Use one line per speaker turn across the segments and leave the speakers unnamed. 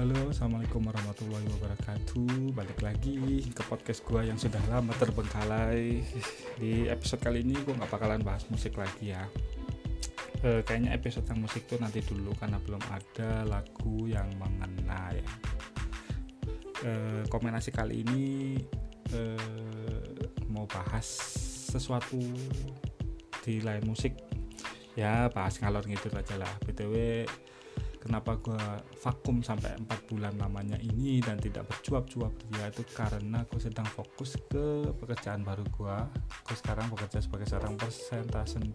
halo, assalamualaikum warahmatullahi wabarakatuh. Balik lagi ke podcast gue yang sudah lama terbengkalai. Di episode kali ini gue nggak bakalan bahas musik lagi ya. E, kayaknya episode yang musik tuh nanti dulu karena belum ada lagu yang mengena ya. E, kombinasi kali ini e, mau bahas sesuatu di lain musik ya bahas ngalor gitu aja lah btw kenapa gue vakum sampai 4 bulan lamanya ini dan tidak bercuap-cuap dia itu karena gue sedang fokus ke pekerjaan baru gue gue sekarang bekerja sebagai seorang presentasi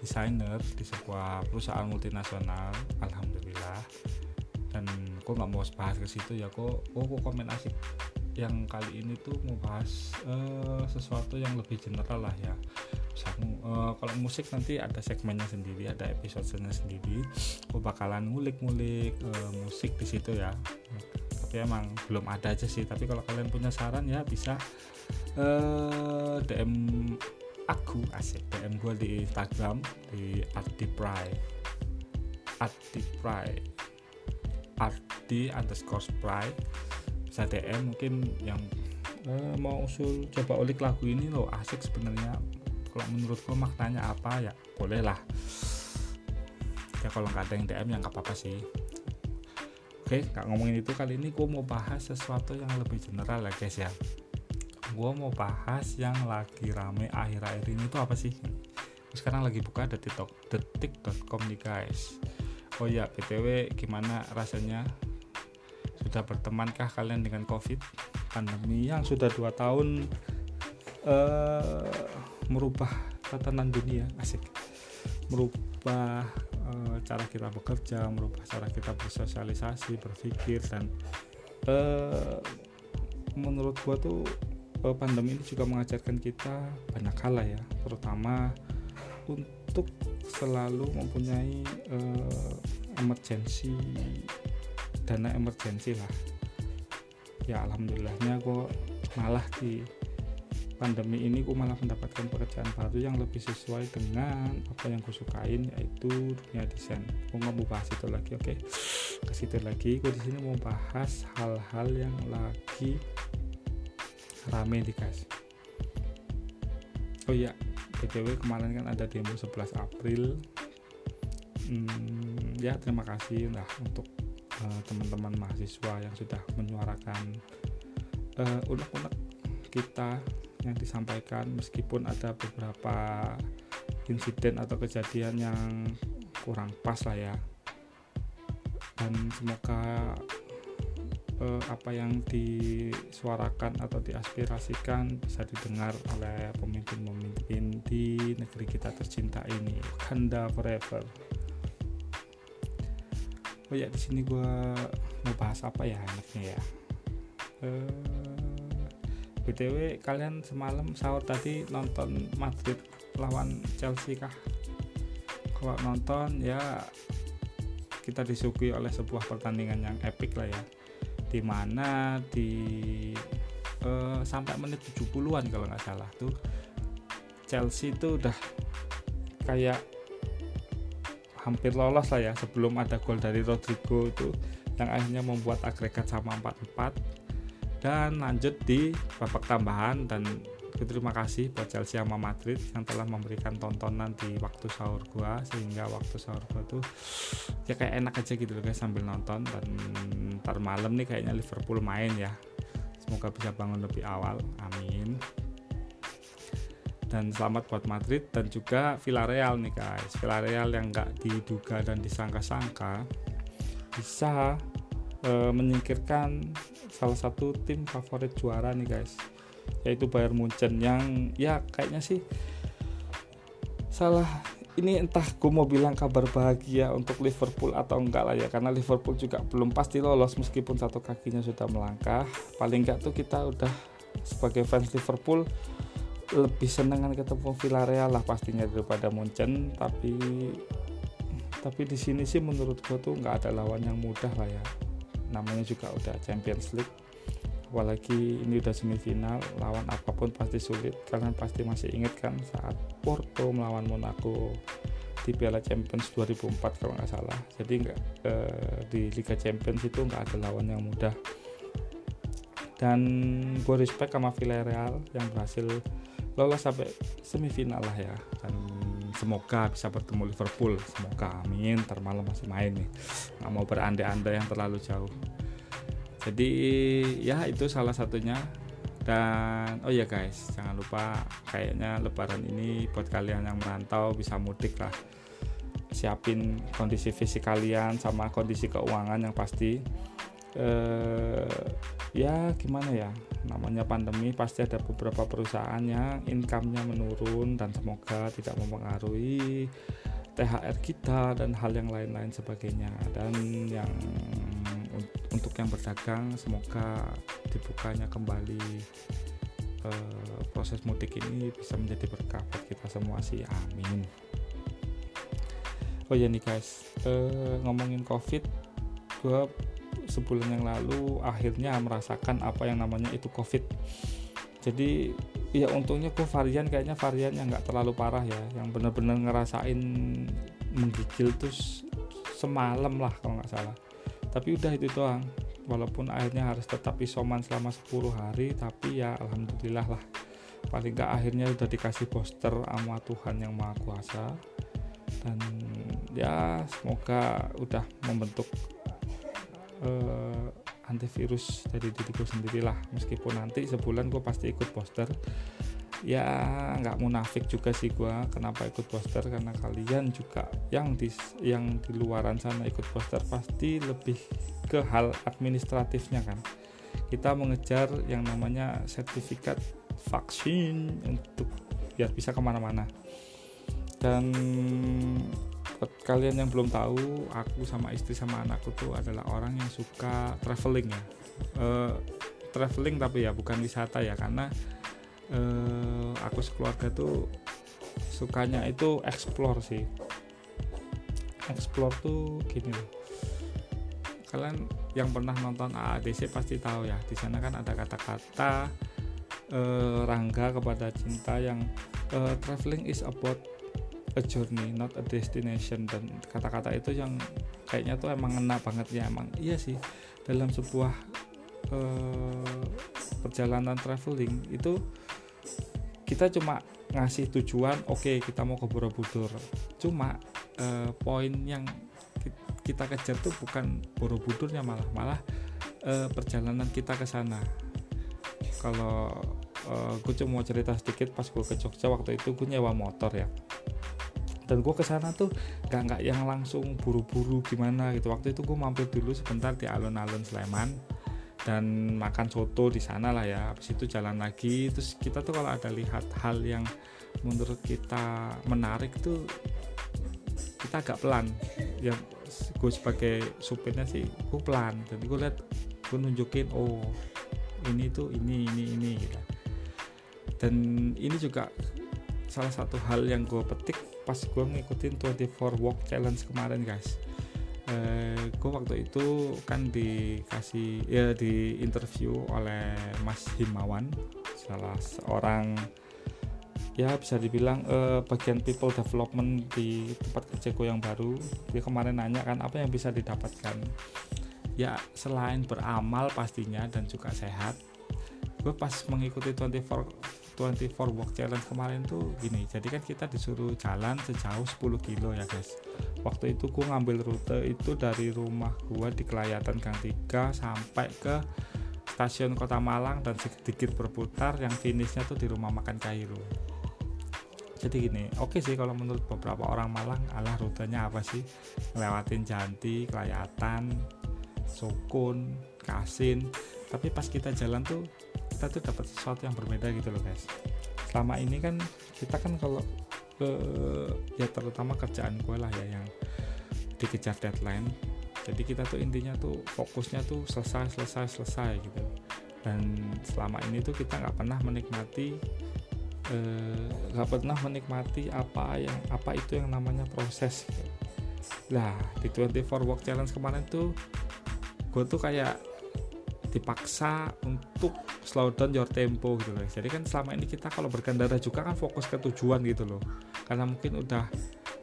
designer di sebuah perusahaan multinasional alhamdulillah. Dan gue nggak mau bahas ke situ ya kok oh kok komen asik yang kali ini tuh mau bahas uh, sesuatu yang lebih general lah ya uh, kalau musik nanti ada segmennya sendiri ada episodenya sendiri. Aku bakalan ngulik-ngulik uh, musik di situ ya. Tapi emang belum ada aja sih. Tapi kalau kalian punya saran ya bisa uh, DM aku asik. DM gue di Instagram di artipry. Artipry. Arti underscore spry. Bisa DM mungkin yang uh, mau usul coba ulik lagu ini loh. Asik sebenarnya kalau menurutku maknanya apa ya boleh lah. Ya kalau nggak ada yang DM ya nggak apa-apa sih. Oke nggak ngomongin itu kali ini gue mau bahas sesuatu yang lebih general ya guys ya. Gue mau bahas yang lagi rame akhir-akhir ini tuh apa sih? Sekarang lagi buka detik detik.com nih guys. Oh ya btw gimana rasanya? Sudah bertemankah kalian dengan covid? Pandemi yang sudah dua tahun uh, merubah tatanan dunia asik. Merubah uh, cara kita bekerja merubah cara kita bersosialisasi berpikir dan uh, menurut gua tuh uh, pandemi ini juga mengajarkan kita banyak hal ya. Terutama untuk selalu mempunyai uh, emergensi dana emergensi lah. Ya alhamdulillahnya gue malah di pandemi ini gue malah mendapatkan pekerjaan baru yang lebih sesuai dengan apa yang gue sukain yaitu dunia desain. Gue nggak mau bahas itu lagi oke? Okay? ke situ lagi gue di sini mau bahas hal-hal yang lagi rame di guys. Oh iya btw kemarin kan ada demo 11 April. Hmm, ya terima kasih lah untuk uh, teman-teman mahasiswa yang sudah menyuarakan uh, unek-unek kita yang disampaikan meskipun ada beberapa insiden atau kejadian yang kurang pas lah ya. Dan semoga eh, apa yang disuarakan atau diaspirasikan bisa didengar oleh pemimpin-pemimpin di negeri kita tercinta ini Wakanda forever. Oh ya di sini gue mau bahas apa ya enaknya ya? Eh, btw kalian semalam sahur tadi nonton Madrid lawan Chelsea kah? Kalau nonton ya kita disuguhi oleh sebuah pertandingan yang epic lah ya. Di mana di uh, sampai menit 70-an kalau nggak salah tuh Chelsea itu udah kayak hampir lolos lah ya sebelum ada gol dari Rodrigo itu yang akhirnya membuat agregat sama 4-4 dan lanjut di babak tambahan dan terima kasih buat Chelsea sama Madrid yang telah memberikan tontonan di waktu sahur gua sehingga waktu sahur gua tuh ya kayak enak aja gitu loh guys sambil nonton. Dan ntar malam nih kayaknya Liverpool main ya. Semoga bisa bangun lebih awal amin. Dan selamat buat Madrid dan juga Villarreal nih guys. Villarreal yang nggak diduga dan disangka-sangka bisa e, menyingkirkan salah satu tim favorit juara nih guys. Yaitu Bayern Munchen yang ya kayaknya sih salah. Ini entah gue mau bilang kabar bahagia untuk Liverpool atau enggak lah ya karena Liverpool juga belum pasti lolos meskipun satu kakinya sudah melangkah. Paling enggak tuh kita udah sebagai fans Liverpool lebih seneng kan ketemu Villarreal lah pastinya daripada Munchen. Tapi tapi di sini sih menurut gue tuh nggak ada lawan yang mudah lah ya namanya juga udah Champions League. Apalagi ini udah semifinal lawan apa pun pasti sulit. Kalian pasti masih ingat kan saat Porto melawan Monaco di Piala Champions 2004 kalau nggak salah. Jadi nggak eh, di Liga Champions itu nggak ada lawan yang mudah. Dan gue respect sama Villarreal yang berhasil lolos sampai semifinal lah ya. Dan semoga bisa bertemu Liverpool. Semoga amin. Termalam masih main nih. Nggak mau berandai-andai yang terlalu jauh. Jadi ya itu salah satunya. Dan oh ya guys jangan lupa kayaknya lebaran ini buat kalian yang merantau bisa mudik lah. Siapin kondisi fisik kalian sama kondisi keuangan yang pasti eh, ya gimana ya namanya pandemi pasti ada beberapa perusahaan yang income-nya menurun dan semoga tidak mempengaruhi THR kita dan hal yang lain-lain sebagainya. Dan yang untuk yang berdagang semoga dibukanya kembali eh, proses mudik ini bisa menjadi berkah buat kita semua sih. Amin. Oh ya nih guys eh, ngomongin covid gue sebulan yang lalu akhirnya merasakan apa yang namanya itu covid. Jadi ya untungnya gue varian kayaknya varian yang nggak terlalu parah ya yang bener-bener ngerasain menggigil tuh semalam lah kalau nggak salah. Tapi udah itu doang walaupun akhirnya harus tetap isoman selama 10 hari tapi ya alhamdulillah lah. Paling nggak akhirnya udah dikasih poster sama Tuhan yang Maha Kuasa. Dan ya semoga udah membentuk uh, antivirus dari diriku sendirilah. Meskipun nanti sebulan gue pasti ikut poster ya nggak munafik juga sih gue kenapa ikut poster karena kalian juga yang di yang di luaran sana ikut poster pasti lebih ke hal administratifnya kan. Kita mengejar yang namanya sertifikat vaksin untuk biar bisa ke mana-mana. Dan buat kalian yang belum tahu aku sama istri sama anakku tuh adalah orang yang suka traveling ya. Uh, traveling tapi ya bukan wisata ya karena uh, aku sekeluarga tuh sukanya itu explore sih. Explore tuh gini loh. Kalian yang pernah nonton AADC pasti tahu ya di sana kan ada kata-kata uh, rangga kepada cinta yang traveling is about a journey not a destination. Dan kata-kata itu yang kayaknya tuh emang ngena banget ya. Emang iya sih dalam sebuah uh, perjalanan traveling itu kita cuma ngasih tujuan oke okay, kita mau ke Borobudur. Cuma uh, poin yang kita kejar tuh bukan Borobudurnya malah malah uh, perjalanan kita ke sana. Kalau uh, gue cuma mau cerita sedikit pas gue ke Jogja waktu itu gue nyewa motor ya dan gue ke sana tuh gak nggak yang langsung buru-buru gimana gitu. Waktu itu gue mampir dulu sebentar di alun-alun Sleman dan makan soto di sana lah ya. Habis itu jalan lagi. Terus kita tuh kalau ada lihat hal yang menurut kita menarik tuh kita agak pelan. Ya gue sebagai supirnya sih gue pelan. Jadi gue lihat gue nunjukin oh ini tuh ini ini ini gitu. Dan ini juga salah satu hal yang gue petik pas gue ngikutin 24 walk challenge kemarin guys. Eh, gue waktu itu kan dikasih ya di interview oleh Mas Himawan salah seorang ya bisa dibilang eh, bagian people development di tempat kerjaku yang baru. Dia kemarin nanya kan apa yang bisa didapatkan? Ya selain beramal pastinya dan juga sehat gue pas mengikuti 24 24 walk challenge kemarin tuh gini jadi kan kita disuruh jalan sejauh 10 kilo ya guys. Waktu itu gue ngambil rute itu dari rumah gue di Kelayatan Gang 3 sampai ke stasiun Kota Malang dan sedikit berputar yang finishnya tuh di rumah makan Kairo. Jadi gini oke okay sih kalau menurut beberapa orang Malang alah rutenya apa sih? Ngelewatin Janti, Kelayatan, Sukun, Kasin. Tapi pas kita jalan tuh kita tuh dapat sesuatu yang berbeda gitu loh guys. Selama ini kan kita kan kalau uh, ya terutama kerjaan gue lah ya yang dikejar deadline jadi kita tuh intinya tuh fokusnya tuh selesai selesai selesai gitu. Dan selama ini tuh kita nggak pernah menikmati eh, nggak uh, pernah menikmati apa yang apa itu yang namanya proses. Lah di 24 work challenge kemarin tuh gue tuh kayak dipaksa untuk slow down your tempo gitu loh. Jadi kan selama ini kita kalau berkendara juga kan fokus ke tujuan gitu loh. Karena mungkin udah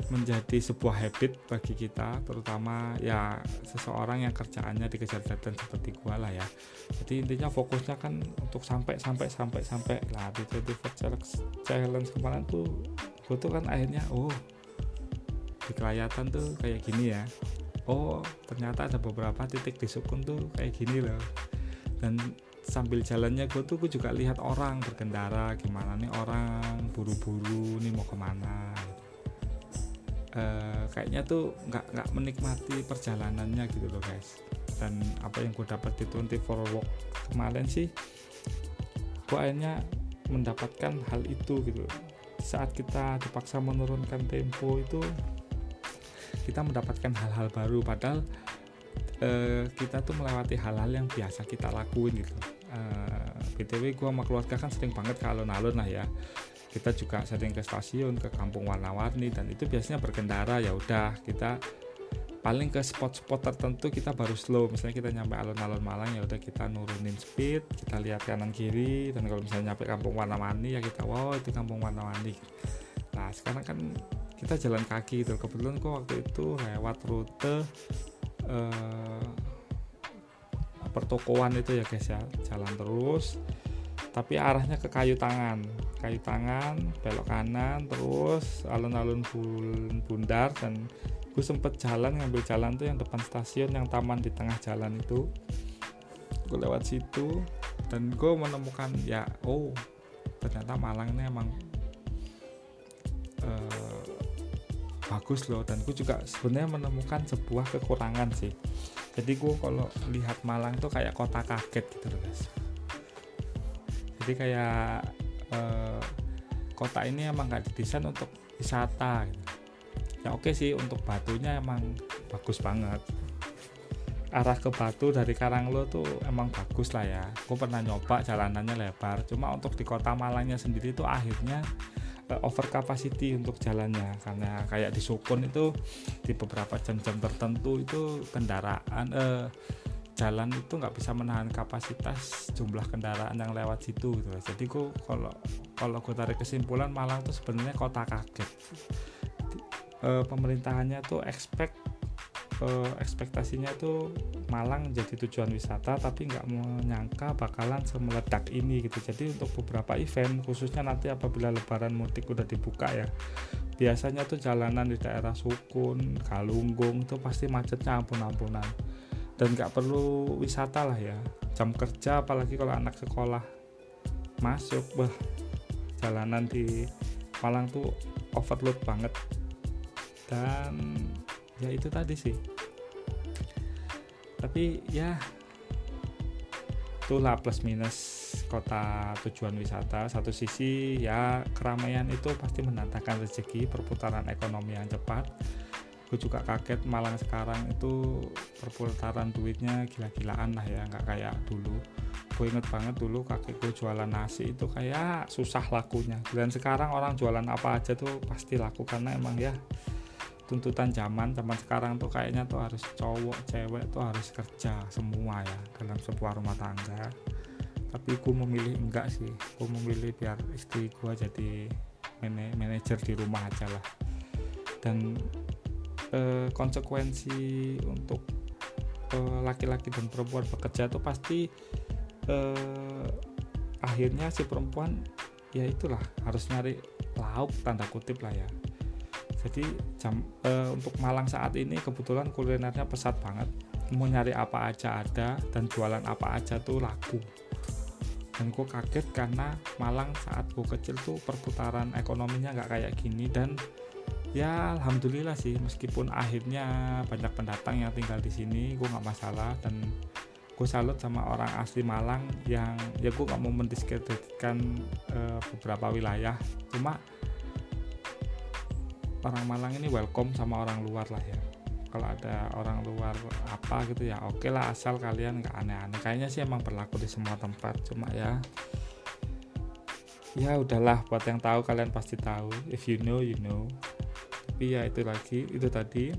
menjadi sebuah habit bagi kita terutama ya seseorang yang kerjaannya dikejar deadline seperti gua lah ya. Jadi intinya fokusnya kan untuk sampai sampai sampai sampai. Lah di 24 challenge kemarin tuh gue tuh kan akhirnya oh di kelayatan tuh kayak gini ya. Oh ternyata ada beberapa titik di sukun tuh kayak gini loh dan sambil jalannya gue tuh gue juga lihat orang berkendara gimana nih orang buru-buru nih mau ke mana. E, kayaknya tuh nggak nggak menikmati perjalanannya gitu loh guys. Dan apa yang gue dapat di 24 walk kemarin sih gue akhirnya mendapatkan hal itu gitu. Saat kita dipaksa menurunkan tempo itu kita mendapatkan hal-hal baru. Padahal uh, kita tuh melewati hal-hal yang biasa kita lakuin gitu. Uh, btw gue sama keluarga kan sering banget ke alun-alun lah ya. Kita juga sering ke stasiun ke kampung warna-warni dan itu biasanya berkendara ya udah kita paling ke spot-spot tertentu kita baru slow. Misalnya kita nyampe alun-alun Malang ya udah kita nurunin speed kita lihat kanan kiri dan kalau misalnya nyampe kampung warna-warni ya kita wow itu kampung warna-warni. Nah sekarang kan kita jalan kaki gitu. Kebetulan kok waktu itu lewat rute eh, pertokoan itu ya guys ya. Jalan terus. Tapi arahnya ke kayu tangan. Kayu tangan belok kanan terus alun-alun bundar. Dan gue sempet jalan ngambil jalan tuh yang depan stasiun yang taman di tengah jalan itu. Gue lewat situ dan gue menemukan ya oh ternyata Malang ini emang uh, bagus loh dan gue juga sebenarnya menemukan sebuah kekurangan sih jadi gue kalau lihat Malang tuh kayak kota kaget gitu loh guys jadi kayak eh, kota ini emang gak didesain untuk wisata gitu. ya oke sih untuk batunya emang bagus banget arah ke Batu dari Karanglo tuh emang bagus lah ya. Gue pernah nyoba jalanannya lebar. Cuma untuk di kota Malangnya sendiri tuh akhirnya over capacity untuk jalannya. Karena kayak di Sukun itu di beberapa jam-jam tertentu itu kendaraan uh, jalan itu nggak bisa menahan kapasitas jumlah kendaraan yang lewat situ gitu. Jadi gue kalau kalau gue tarik kesimpulan Malang tuh sebenarnya kota kaget. E, pemerintahannya tuh expect eh, ekspektasinya tuh Malang jadi tujuan wisata tapi nggak menyangka bakalan semeledak ini gitu. Jadi untuk beberapa event khususnya nanti apabila lebaran mudik udah dibuka ya biasanya tuh jalanan di daerah Sukun, Galunggung itu pasti macetnya ampun-ampunan. Dan nggak perlu wisata lah ya jam kerja apalagi kalau anak sekolah masuk bah jalanan di Malang tuh overload banget. Dan ya itu tadi sih. Tapi ya itulah plus minus kota tujuan wisata. Satu sisi ya keramaian itu pasti mendatangkan rezeki perputaran ekonomi yang cepat. Gue juga kaget Malang sekarang itu perputaran duitnya gila-gilaan lah ya nggak kayak dulu. Gue inget banget dulu kakek gue jualan nasi itu kayak susah lakunya. Dan sekarang orang jualan apa aja tuh pasti laku karena emang ya tuntutan zaman zaman sekarang tuh kayaknya tuh harus cowok cewek tuh harus kerja semua ya dalam sebuah rumah tangga. Tapi gue memilih enggak sih. Gue memilih biar istri gue jadi manajer di rumah aja lah. Dan eh, konsekuensi untuk eh, laki-laki dan perempuan bekerja tuh pasti eh, akhirnya si perempuan ya itulah harus nyari lauk tanda kutip lah ya jadi jam e, untuk Malang saat ini kebetulan kulinernya pesat banget. Mau nyari apa aja ada dan jualan apa aja tuh laku. Dan gue kaget karena Malang saat gue kecil tuh perputaran ekonominya nggak kayak gini dan ya alhamdulillah sih meskipun akhirnya banyak pendatang yang tinggal di sini gue nggak masalah dan gue salut sama orang asli Malang yang ya gue nggak mau mendiskreditkan e, beberapa wilayah. Cuma orang Malang ini welcome sama orang luar lah ya. Kalau ada orang luar apa gitu ya oke okay lah asal kalian nggak aneh-aneh. Kayaknya sih emang berlaku di semua tempat cuma ya ya udahlah buat yang tahu kalian pasti tahu. If you know you know. Tapi ya itu lagi itu tadi.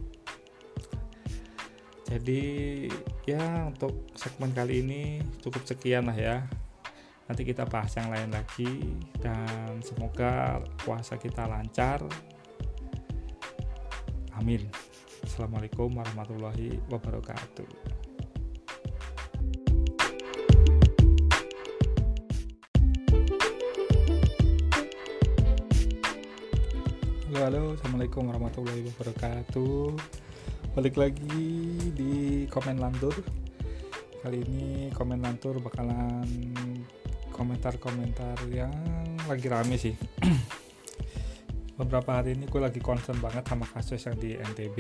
Jadi ya untuk segmen kali ini cukup sekian lah ya. Nanti kita bahas yang lain lagi dan semoga puasa kita lancar amin assalamualaikum warahmatullahi wabarakatuh Halo, halo, assalamualaikum warahmatullahi wabarakatuh. Balik lagi di komen lantur. Kali ini komen lantur bakalan komentar-komentar yang lagi rame sih. Beberapa hari ini gue lagi concern banget sama kasus yang di NTB,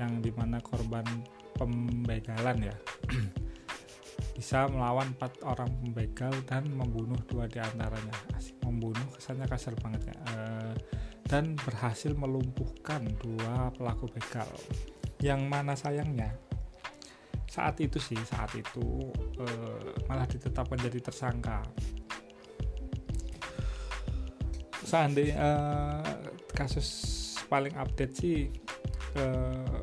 yang di mana korban pembegalan ya. bisa melawan empat orang pembegal dan membunuh dua di antaranya. Asik membunuh kesannya kasar banget ya. Uh, dan berhasil melumpuhkan dua pelaku begal. Yang mana sayangnya saat itu sih saat itu eh, malah ditetapkan jadi tersangka. Seandainya eh, kasus paling update sih eh,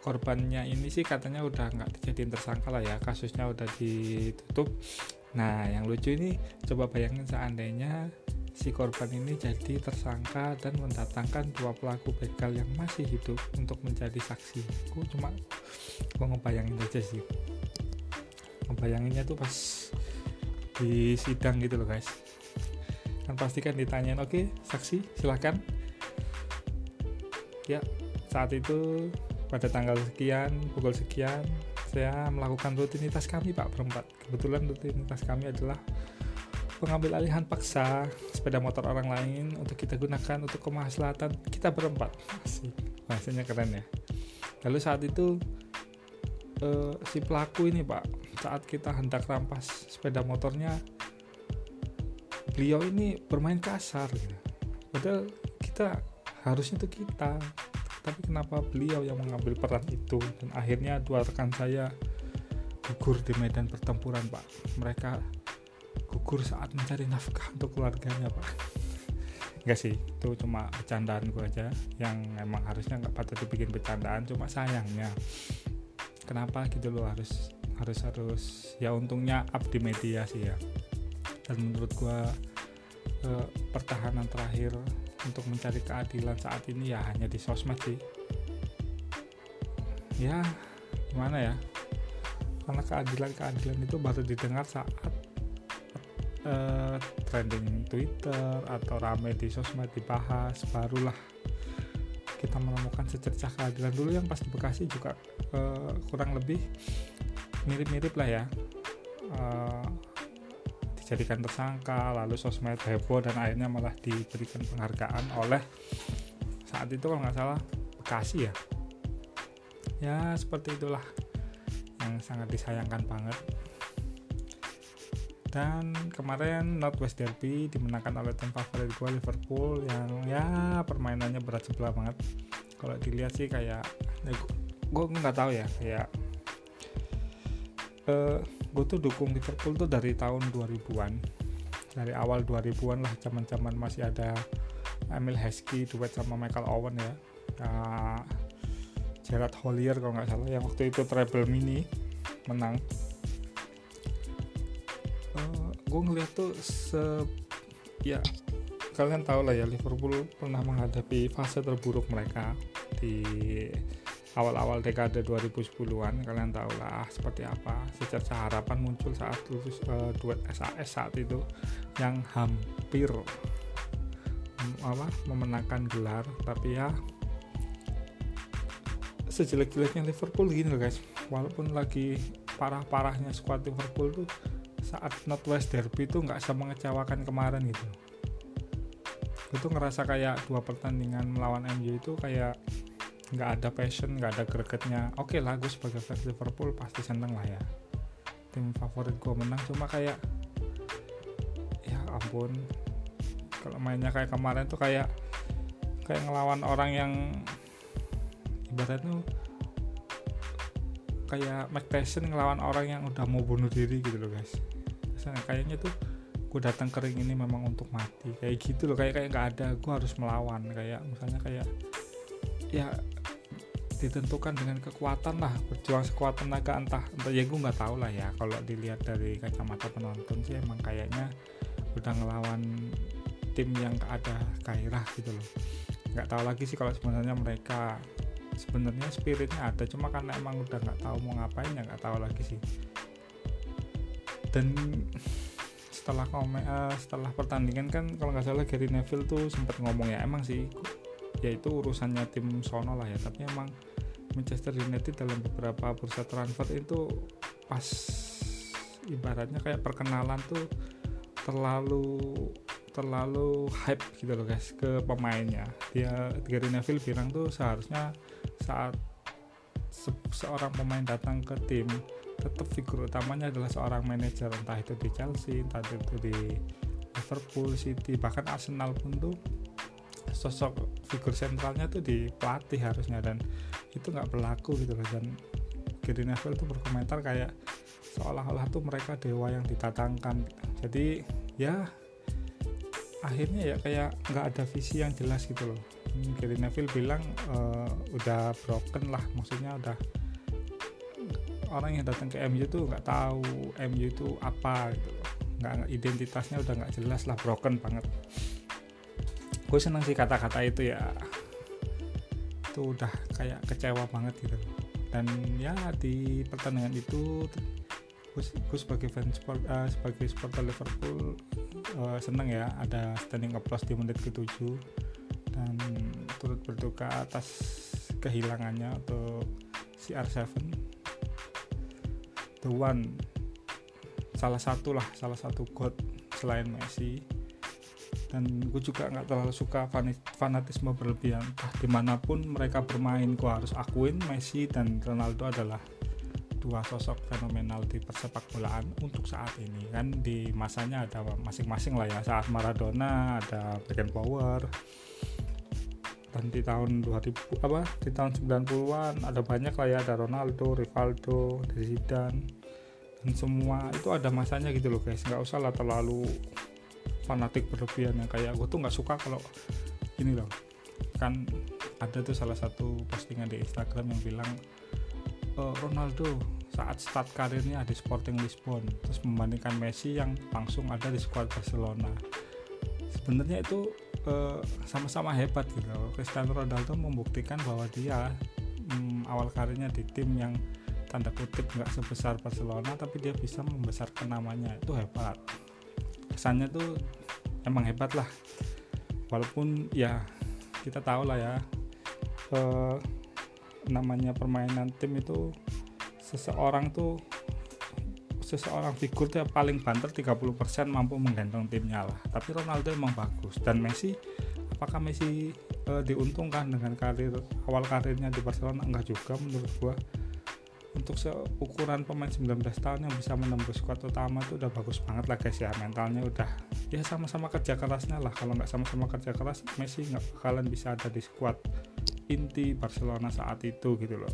korbannya ini sih katanya udah nggak dijadiin tersangka lah ya kasusnya udah ditutup. Nah yang lucu ini coba bayangin seandainya si korban ini jadi tersangka dan mendatangkan dua pelaku begal yang masih hidup untuk menjadi saksi. Aku cuma gue ngebayangin aja sih. Ngebayanginnya tuh pas di sidang gitu loh guys. Kan pasti kan ditanyain, oke saksi silahkan. Ya saat itu pada tanggal sekian, pukul sekian, saya melakukan rutinitas kami Pak berempat. Kebetulan rutinitas kami adalah pengambil alihan paksa sepeda motor orang lain untuk kita gunakan untuk kemaslahatan kita berempat asik bahasanya keren ya lalu saat itu uh, si pelaku ini pak saat kita hendak rampas sepeda motornya beliau ini bermain kasar. Padahal kita harusnya itu kita. Tapi kenapa beliau yang mengambil peran itu? Dan akhirnya dua rekan saya gugur di medan pertempuran pak. Mereka gugur saat mencari nafkah untuk keluarganya pak. Enggak sih itu cuma bercandaan gue aja. Yang emang harusnya nggak patut dibikin bercandaan cuma sayangnya. Kenapa gitu loh harus harus harus. Ya untungnya up di media sih ya dan menurut gue eh, pertahanan terakhir untuk mencari keadilan saat ini ya hanya di sosmed sih. Ya gimana ya? Karena keadilan keadilan itu baru didengar saat uh, trending Twitter atau rame di sosmed dibahas barulah kita menemukan secercah keadilan. Dulu yang pas di Bekasi juga uh, kurang lebih mirip-mirip lah ya dijadikan tersangka lalu sosmed heboh dan akhirnya malah diberikan penghargaan oleh saat itu kalau nggak salah Bekasi ya? Ya seperti itulah yang sangat disayangkan banget. Dan kemarin Northwest Derby dimenangkan oleh tim favorit gue Liverpool yang ya permainannya berat sebelah banget. Kalau dilihat sih kayak ya, gue nggak tahu ya kayak uh, eh, gue tuh dukung Liverpool tuh dari tahun 2000-an dari awal 2000-an lah zaman-zaman masih ada Emil Heskey duet sama Michael Owen ya. Uh, Gerard Hollier kalau nggak salah yang waktu itu treble mini menang. Gue ngeliat tuh se ya kalian tahu lah ya Liverpool pernah menghadapi fase terburuk mereka di awal-awal dekade 2010-an kalian tahu lah seperti apa. Secerca harapan muncul saat lulus uh, duet SAS saat itu yang hampir apa memenangkan gelar. Tapi ya sejelek-jeleknya Liverpool gini loh guys. Walaupun lagi parah-parahnya squad Liverpool tuh saat Northwest Derby itu nggak semengecewakan kemarin gitu. Itu ngerasa kayak dua pertandingan melawan MU itu kayak nggak ada passion nggak ada gregetnya. Oke okay lah gue sebagai fans Liverpool pasti seneng lah ya. Tim favorit gue menang cuma kayak ya ampun. Kalau mainnya kayak kemarin tuh kayak kayak ngelawan orang yang ibaratnya kayak Mike Tyson ngelawan orang yang udah mau bunuh diri gitu loh guys. Misalnya kayaknya tuh gue datang kering ini memang untuk mati. Kayak gitu loh kayak kayak nggak ada gue harus melawan. Kayak misalnya kayak ya ditentukan dengan kekuatan lah berjuang sekuat tenaga entah entah ya gue nggak tahu lah ya. Kalau dilihat dari kacamata penonton sih emang kayaknya udah ngelawan tim yang ada gairah gitu loh. Nggak tahu lagi sih kalau sebenarnya mereka sebenarnya spiritnya ada cuma karena emang udah nggak tahu mau ngapain ya nggak tahu lagi sih. Dan setelah komen uh, setelah pertandingan kan kalau nggak salah Gary Neville tuh sempat ngomong ya emang sih ya itu urusannya tim sono lah ya. Tapi emang Manchester United dalam beberapa bursa transfer itu pas ibaratnya kayak perkenalan tuh terlalu terlalu hype gitu loh guys ke pemainnya. Dia Gary Neville bilang tuh seharusnya saat se seorang pemain datang ke tim tetap figur utamanya adalah seorang manajer. Entah itu di Chelsea entah itu di Liverpool City bahkan Arsenal pun tuh sosok figur sentralnya tuh di pelatih harusnya dan itu nggak berlaku gitu loh. Dan Gary Neville tuh berkomentar kayak seolah-olah tuh mereka dewa yang ditatangkan jadi ya akhirnya ya kayak nggak ada visi yang jelas gitu loh. Gary Neville bilang uh, udah broken lah maksudnya udah orang yang datang ke MU tuh nggak tahu MU itu apa gitu nggak identitasnya udah nggak jelas lah broken banget gue seneng sih kata-kata itu ya. Itu udah kayak kecewa banget gitu. Dan ya di pertandingan itu gue sebagai fans sport, uh, sebagai supporter Liverpool uh, seneng ya ada standing applause di menit ke-7 dan turut berduka atas kehilangannya untuk CR7 the one. Salah satu lah salah satu god selain Messi dan gue juga nggak terlalu suka fanatisme berlebihan. Entah di mana pun mereka bermain gue harus akuin Messi dan Ronaldo adalah dua sosok fenomenal di persepak bolaan untuk saat ini kan? Di masanya ada masing-masing lah ya. Saat Maradona ada Beckenbauer dan di tahun 2000 apa? Di tahun 90-an ada banyak lah ya. Ada Ronaldo, Rivaldo, Zidane. Dan semua itu ada masanya gitu loh guys. Nggak usah lah terlalu fanatik berlebihan yang kayak gue tuh nggak suka kalau ini loh. Kan ada tuh salah satu postingan di Instagram yang bilang uh, Ronaldo saat start karirnya di Sporting Lisbon terus membandingkan Messi yang langsung ada di skuad Barcelona. Sebenarnya itu eh, sama-sama hebat gitu. Cristiano Ronaldo membuktikan bahwa dia um, awal karirnya di tim yang tanda kutip nggak sebesar Barcelona tapi dia bisa membesarkan namanya. Itu hebat kesannya tuh emang hebat lah. Walaupun ya kita tahu lah ya uh, namanya permainan tim itu seseorang tuh seseorang figur tuh paling banter 30% mampu menggendong timnya lah. Tapi Ronaldo emang bagus. Dan Messi apakah Messi e, diuntungkan dengan karir awal karirnya di Barcelona? Enggak juga menurut gua untuk seukuran pemain 19 tahun yang bisa menembus skuad utama itu udah bagus banget lah guys ya mentalnya udah ya sama-sama kerja kerasnya lah. Kalau nggak sama-sama kerja keras Messi nggak bakalan bisa ada di skuad inti Barcelona saat itu gitu loh.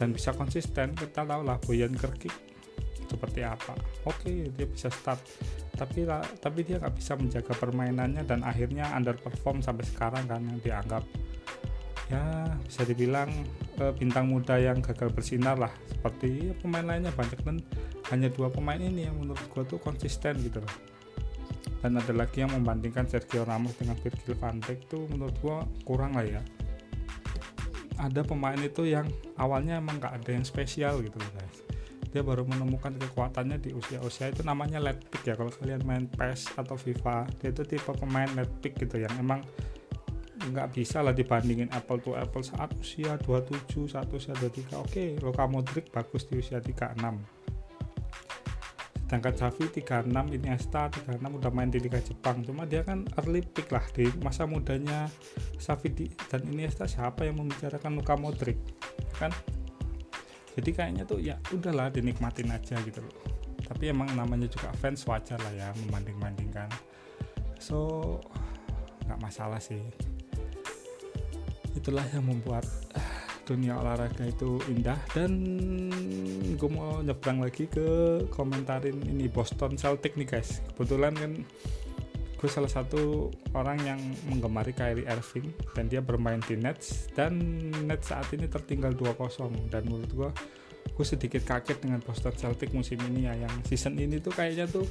Dan bisa konsisten kita tahu lah Boyan Kerkik seperti apa. Oke okay, dia bisa start. Tapi tapi dia nggak bisa menjaga permainannya dan akhirnya underperform sampai sekarang kan yang dianggap ya bisa dibilang e, bintang muda yang gagal bersinar lah. Seperti ya, pemain lainnya banyak dan hanya dua pemain ini yang menurut gue tuh konsisten gitu loh. Dan ada lagi yang membandingkan Sergio Ramos dengan Virgil van Dijk tuh menurut gue kurang lah ya. Ada pemain itu yang awalnya emang nggak ada yang spesial gitu loh guys. Dia baru menemukan kekuatannya di usia-usia itu namanya late pick ya. Kalau kalian main PES atau FIFA dia itu tipe pemain late pick gitu yang emang nggak bisa lah dibandingin apple to apple. Saat usia 27 saat usia 23 oke Luka Modric bagus di usia 36 sedangkan Xavi 36 Iniesta 36 udah main di Liga Jepang. Cuma dia kan early pick lah di masa mudanya Xavi dan Iniesta siapa yang membicarakan Luka Modric kan? Jadi kayaknya tuh ya udahlah dinikmatin aja gitu loh. Tapi emang namanya juga fans wajar lah ya membanding-bandingkan. So nggak masalah sih itulah yang membuat dunia olahraga itu indah. Dan gue mau nyebrang lagi ke komentarin ini Boston Celtic nih guys. Kebetulan kan gue salah satu orang yang menggemari Kyrie Irving dan dia bermain di Nets. Dan Nets saat ini tertinggal 2-0 dan menurut gue gue sedikit kaget dengan Boston Celtic musim ini ya. Yang season ini tuh kayaknya tuh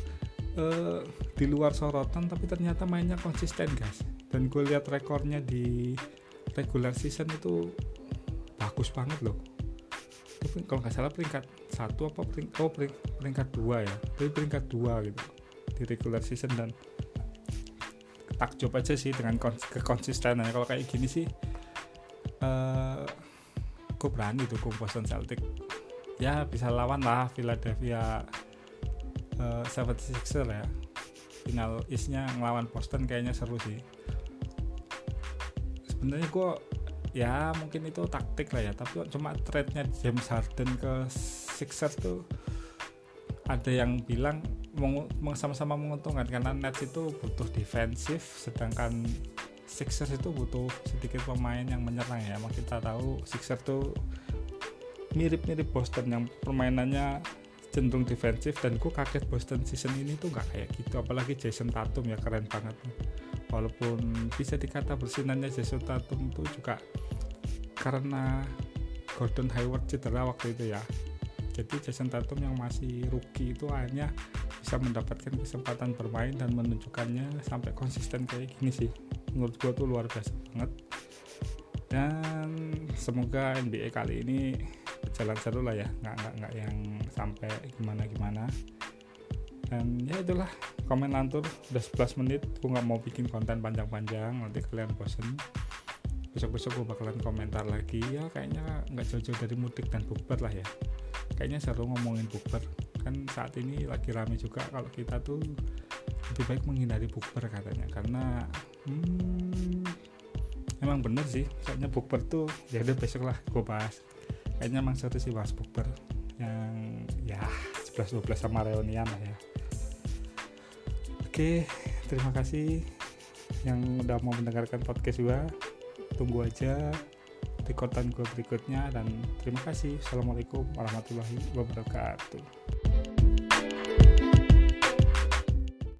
uh, di luar sorotan tapi ternyata mainnya konsisten guys. Dan gue lihat rekornya di regular season itu bagus banget loh. Tapi kalau nggak salah peringkat satu apa peringkat oh peringkat dua ya. Tapi peringkat dua gitu di regular season dan takjub aja sih dengan kekonsistenan kalau kayak gini sih uh, berani dukung Boston Celtic. Ya bisa lawan lah Philadelphia uh, 76er ya. Final isnya ngelawan Boston kayaknya seru sih sebenarnya gue ya mungkin itu taktik lah ya tapi cuma trade-nya James Harden ke Sixers tuh ada yang bilang sama-sama menguntungkan karena Nets itu butuh defensif sedangkan Sixers itu butuh sedikit pemain yang menyerang ya. Emang kita tahu Sixers tuh mirip-mirip Boston yang permainannya cenderung defensif dan gue kaget Boston season ini tuh gak kayak gitu. Apalagi Jason Tatum ya keren banget walaupun bisa dikata bersinarnya Jason Tatum itu juga karena Gordon Hayward cedera waktu itu ya. Jadi Jason Tatum yang masih rookie itu akhirnya bisa mendapatkan kesempatan bermain dan menunjukkannya sampai konsisten kayak gini sih. Menurut gue tuh luar biasa banget. Dan semoga NBA kali ini berjalan seru lah ya. Nggak nggak nggak yang sampai gimana gimana dan ya itulah komen lantur udah 11 menit gue nggak mau bikin konten panjang-panjang nanti kalian bosen. Besok-besok gue bakalan komentar lagi. Ya kayaknya nggak jauh-jauh dari mudik dan bukber lah ya. Kayaknya seru ngomongin bukber. Kan saat ini lagi rame juga kalau kita tuh lebih baik menghindari bukber katanya. Karena hmm, emang bener sih soalnya bukber tuh ya udah besok lah gue bahas. Kayaknya emang seru sih bahas bukber. Yang ya 11-12 sama reunian lah ya oke terima kasih yang udah mau mendengarkan podcast gue tunggu aja rekordan gue berikutnya dan terima kasih. Assalamualaikum warahmatullahi wabarakatuh